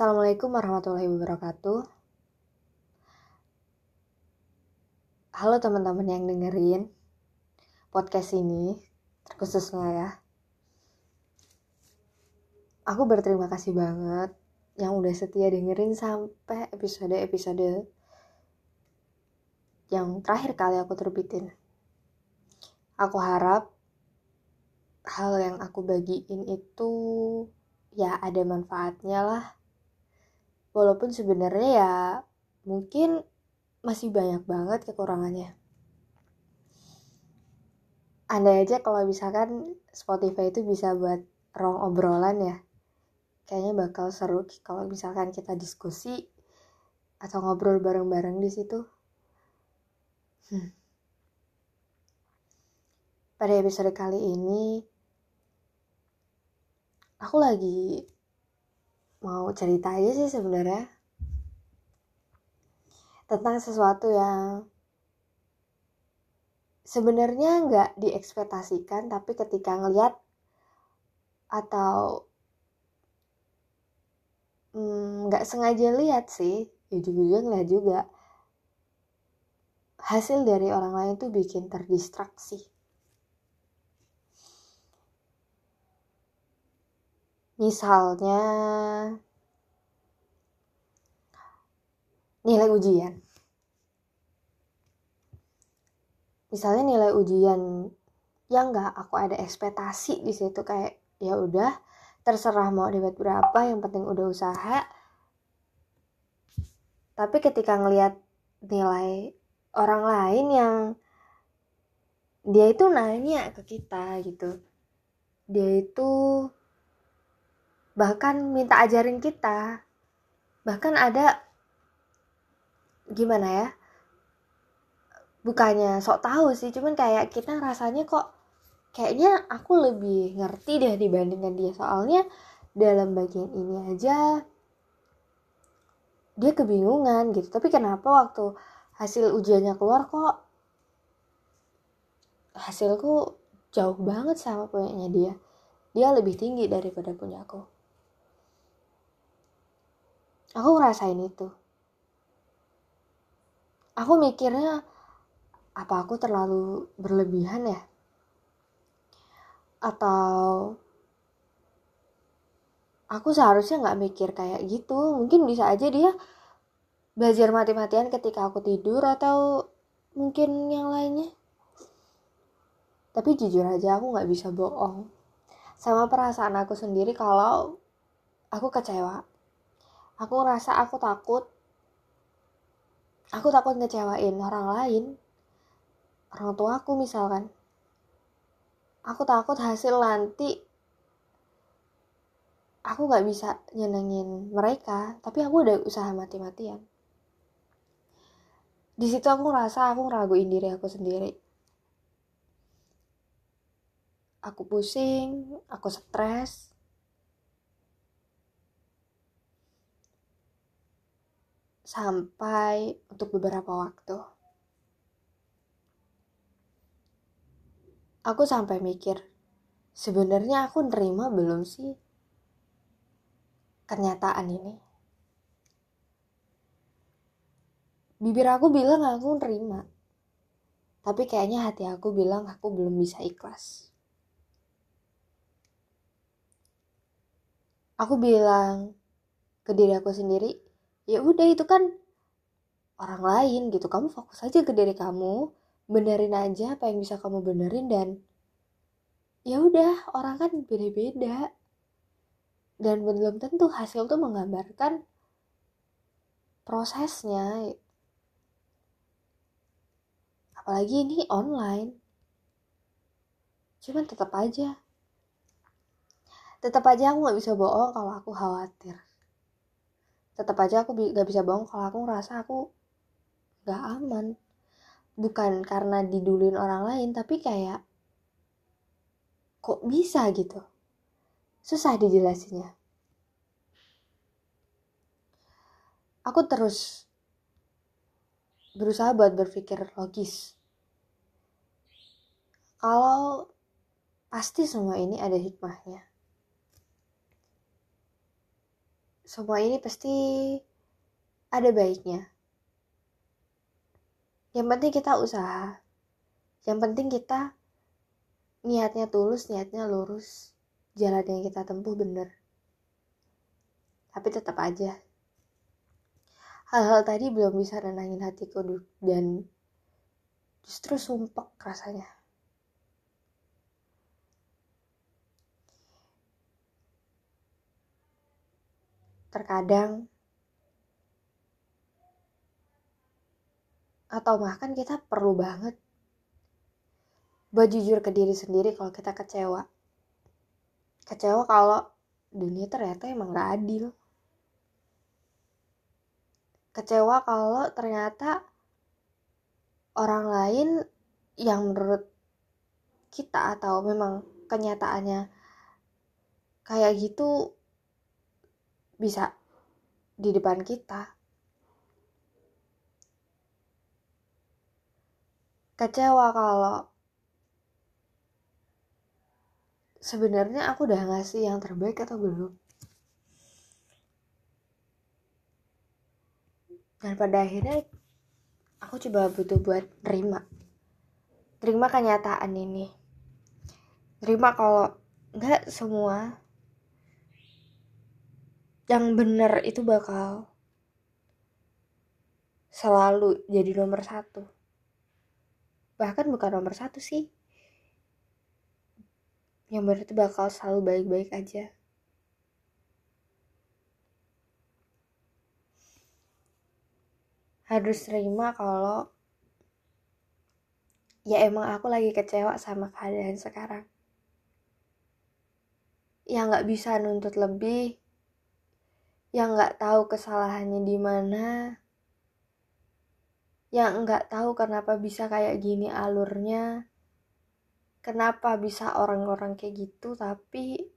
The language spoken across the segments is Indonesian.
Assalamualaikum warahmatullahi wabarakatuh. Halo teman-teman yang dengerin podcast ini, terkhususnya ya. Aku berterima kasih banget yang udah setia dengerin sampai episode-episode yang terakhir kali aku terbitin. Aku harap hal yang aku bagiin itu ya ada manfaatnya lah. Walaupun sebenarnya ya mungkin masih banyak banget kekurangannya. Andai aja kalau misalkan Spotify itu bisa buat rong obrolan ya. Kayaknya bakal seru kalau misalkan kita diskusi atau ngobrol bareng-bareng di situ. Hmm. Pada episode kali ini, aku lagi mau cerita aja sih sebenarnya tentang sesuatu yang sebenarnya nggak diekspektasikan tapi ketika ngeliat atau hmm, nggak mm, sengaja lihat sih ya juga ngeliat juga hasil dari orang lain tuh bikin terdistraksi. Misalnya nilai ujian. Misalnya nilai ujian yang nggak aku ada ekspektasi di situ kayak ya udah terserah mau dapat berapa yang penting udah usaha tapi ketika ngelihat nilai orang lain yang dia itu nanya ke kita gitu dia itu bahkan minta ajarin kita. Bahkan ada gimana ya bukannya sok tahu sih cuman kayak kita rasanya kok kayaknya aku lebih ngerti deh dibandingkan dia. Soalnya dalam bagian ini aja dia kebingungan gitu. Tapi kenapa waktu hasil ujiannya keluar kok hasilku jauh banget sama punyanya dia? Dia lebih tinggi daripada punya aku aku ngerasain itu. Aku mikirnya apa aku terlalu berlebihan ya? Atau aku seharusnya nggak mikir kayak gitu? Mungkin bisa aja dia belajar mati-matian ketika aku tidur atau mungkin yang lainnya. Tapi jujur aja aku nggak bisa bohong. Sama perasaan aku sendiri kalau aku kecewa aku ngerasa aku takut. Aku takut ngecewain orang lain. Orang tua aku misalkan. Aku takut hasil nanti aku nggak bisa nyenengin mereka tapi aku udah usaha mati-matian. Di situ aku ngerasa aku ngeraguin diri aku sendiri. Aku pusing aku stres sampai untuk beberapa waktu. Aku sampai mikir sebenarnya aku nerima belum sih kenyataan ini? Bibir aku bilang aku nerima tapi kayaknya hati aku bilang aku belum bisa ikhlas. Aku bilang ke diri aku sendiri ya udah itu kan orang lain gitu. Kamu fokus aja ke diri kamu benerin aja apa yang bisa kamu benerin dan ya udah orang kan beda-beda. Dan belum tentu hasil tuh menggambarkan prosesnya. Apalagi ini online. Cuman tetap aja tetap aja aku nggak bisa bohong kalau aku khawatir tetap aja aku nggak bisa bohong. Kalau aku ngerasa aku nggak aman. Bukan karena didulin orang lain tapi kayak kok bisa gitu? Susah dijelasinnya. Aku terus berusaha buat berpikir logis. Kalau pasti semua ini ada hikmahnya. Semua ini pasti ada baiknya. Yang penting kita usaha. Yang penting kita niatnya tulus niatnya lurus. Jalan yang kita tempuh bener tapi tetap aja. Hal-hal tadi belum bisa nenangin hatiku dan justru sumpek rasanya terkadang atau bahkan kita perlu banget buat jujur ke diri sendiri kalau kita kecewa. Kecewa kalau dunia ternyata emang gak adil. Kecewa kalau ternyata orang lain yang menurut kita atau memang kenyataannya kayak gitu bisa di depan kita. Kecewa kalau sebenarnya aku udah ngasih yang terbaik atau belum. Dan pada akhirnya aku coba butuh buat terima. Terima kenyataan ini. Terima kalau nggak semua yang benar itu bakal selalu jadi nomor satu. Bahkan bukan nomor satu sih. Yang benar itu bakal selalu baik-baik aja. Harus terima kalau ya emang aku lagi kecewa sama keadaan sekarang. Ya nggak bisa nuntut lebih yang nggak tahu kesalahannya di mana, yang nggak tahu kenapa bisa kayak gini alurnya, kenapa bisa orang-orang kayak gitu, tapi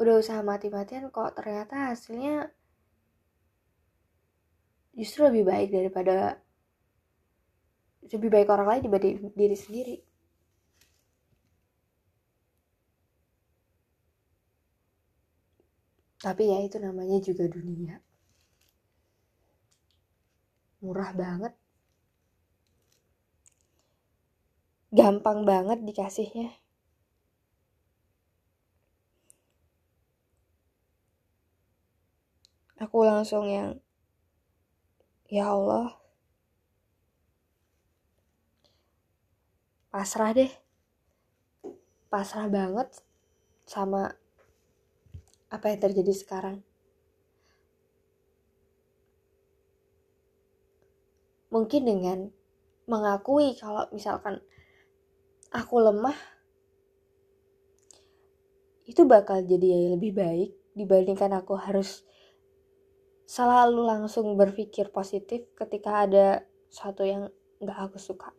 udah usaha mati-matian kok ternyata hasilnya justru lebih baik daripada lebih baik orang lain dibanding diri sendiri. Tapi ya itu namanya juga dunia. Murah banget. Gampang banget dikasihnya. Aku langsung yang ya Allah. Pasrah deh. Pasrah banget sama apa yang terjadi sekarang. Mungkin dengan mengakui kalau misalkan aku lemah, itu bakal jadi lebih baik dibandingkan aku harus selalu langsung berpikir positif ketika ada sesuatu yang gak aku suka.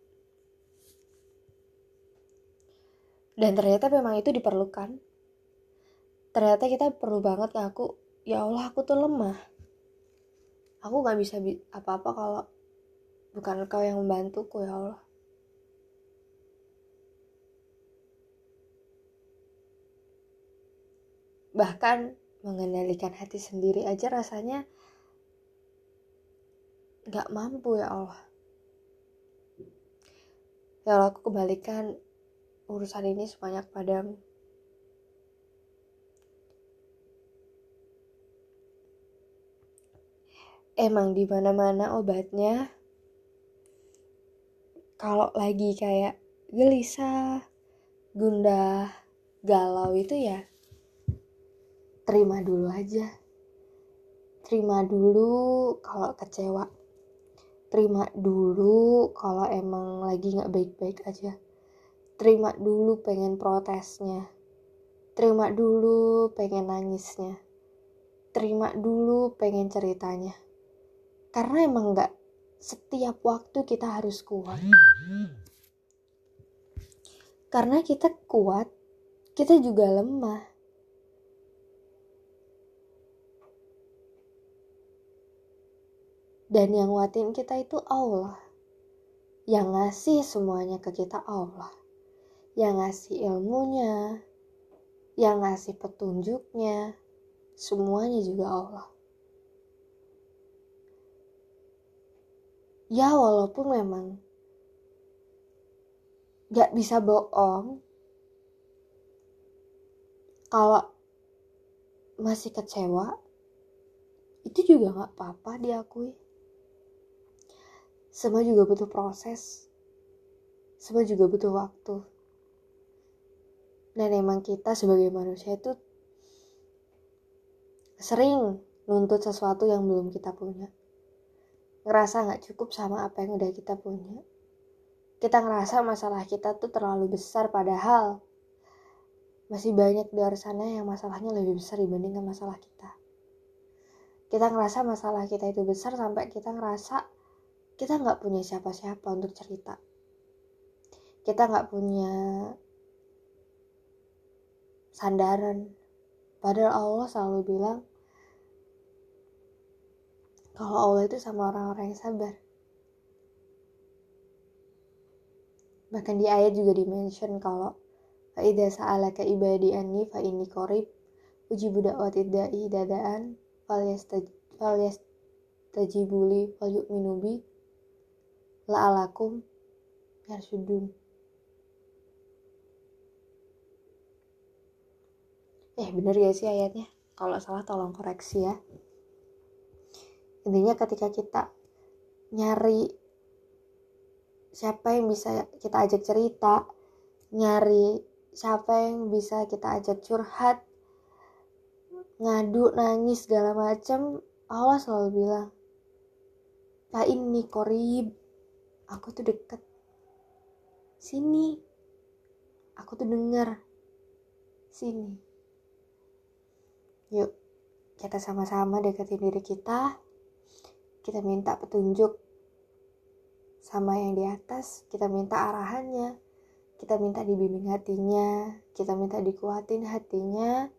Dan ternyata memang itu diperlukan ternyata kita perlu banget ngaku ya Allah aku tuh lemah. Aku gak bisa apa-apa kalau bukan kau yang membantuku ya Allah. Bahkan mengendalikan hati sendiri aja rasanya gak mampu ya Allah. Ya Allah aku kembalikan urusan ini sebanyak padamu emang di mana-mana obatnya kalau lagi kayak gelisah, gundah, galau itu ya terima dulu aja. Terima dulu kalau kecewa. Terima dulu kalau emang lagi nggak baik-baik aja. Terima dulu pengen protesnya. Terima dulu pengen nangisnya. Terima dulu pengen ceritanya karena emang nggak setiap waktu kita harus kuat. Karena kita kuat kita juga lemah. Dan yang nguatin kita itu Allah. Yang ngasih semuanya ke kita Allah. Yang ngasih ilmunya. Yang ngasih petunjuknya. Semuanya juga Allah ya walaupun memang gak bisa bohong. Kalau masih kecewa itu juga gak apa-apa diakui. Semua juga butuh proses. Semua juga butuh waktu. Dan emang kita sebagai manusia itu sering nuntut sesuatu yang belum kita punya ngerasa gak cukup sama apa yang udah kita punya. Kita ngerasa masalah kita tuh terlalu besar padahal masih banyak di luar sana yang masalahnya lebih besar dibandingkan masalah kita. Kita ngerasa masalah kita itu besar sampai kita ngerasa kita nggak punya siapa-siapa untuk cerita. Kita nggak punya sandaran. Padahal Allah selalu bilang kalau Allah itu sama orang-orang yang sabar. Bahkan di ayat juga dimention kalau Fa'idha sa'alaka ibadi anni fa inni korib ujibu da'wati da'i dadaan fal yastajibuli fal yu'minubi la'alakum yarsudun Eh bener gak sih ayatnya? Kalau salah tolong koreksi ya Intinya ketika kita nyari siapa yang bisa kita ajak cerita nyari siapa yang bisa kita ajak curhat ngadu nangis segala macam Allah selalu bilang Pak ini korib aku tuh deket. Sini aku tuh denger. Sini. Yuk kita sama-sama deketin diri kita kita minta petunjuk sama yang di atas, kita minta arahannya, kita minta dibimbing hatinya, kita minta dikuatin hatinya.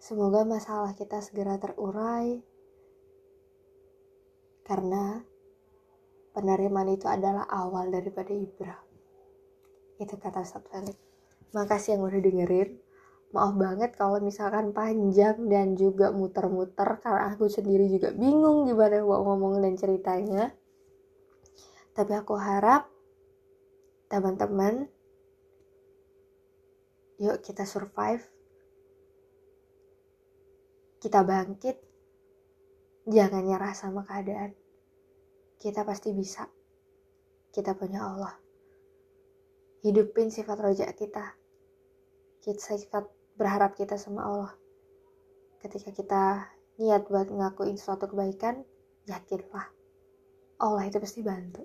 Semoga masalah kita segera terurai, karena penerimaan itu adalah awal daripada ibrah. Itu kata Ustaz. Makasih yang udah dengerin. Maaf banget kalau misalkan panjang dan juga muter-muter karena aku sendiri juga bingung gimana mau ngomong dan ceritanya. Tapi aku harap teman-teman yuk kita survive. Kita bangkit. Jangan nyerah sama keadaan. Kita pasti bisa. Kita punya Allah. Hidupin sifat rojak kita. Kita sifat berharap kita sama Allah. Ketika kita niat buat ngakuin suatu kebaikan, yakinlah Allah itu pasti bantu.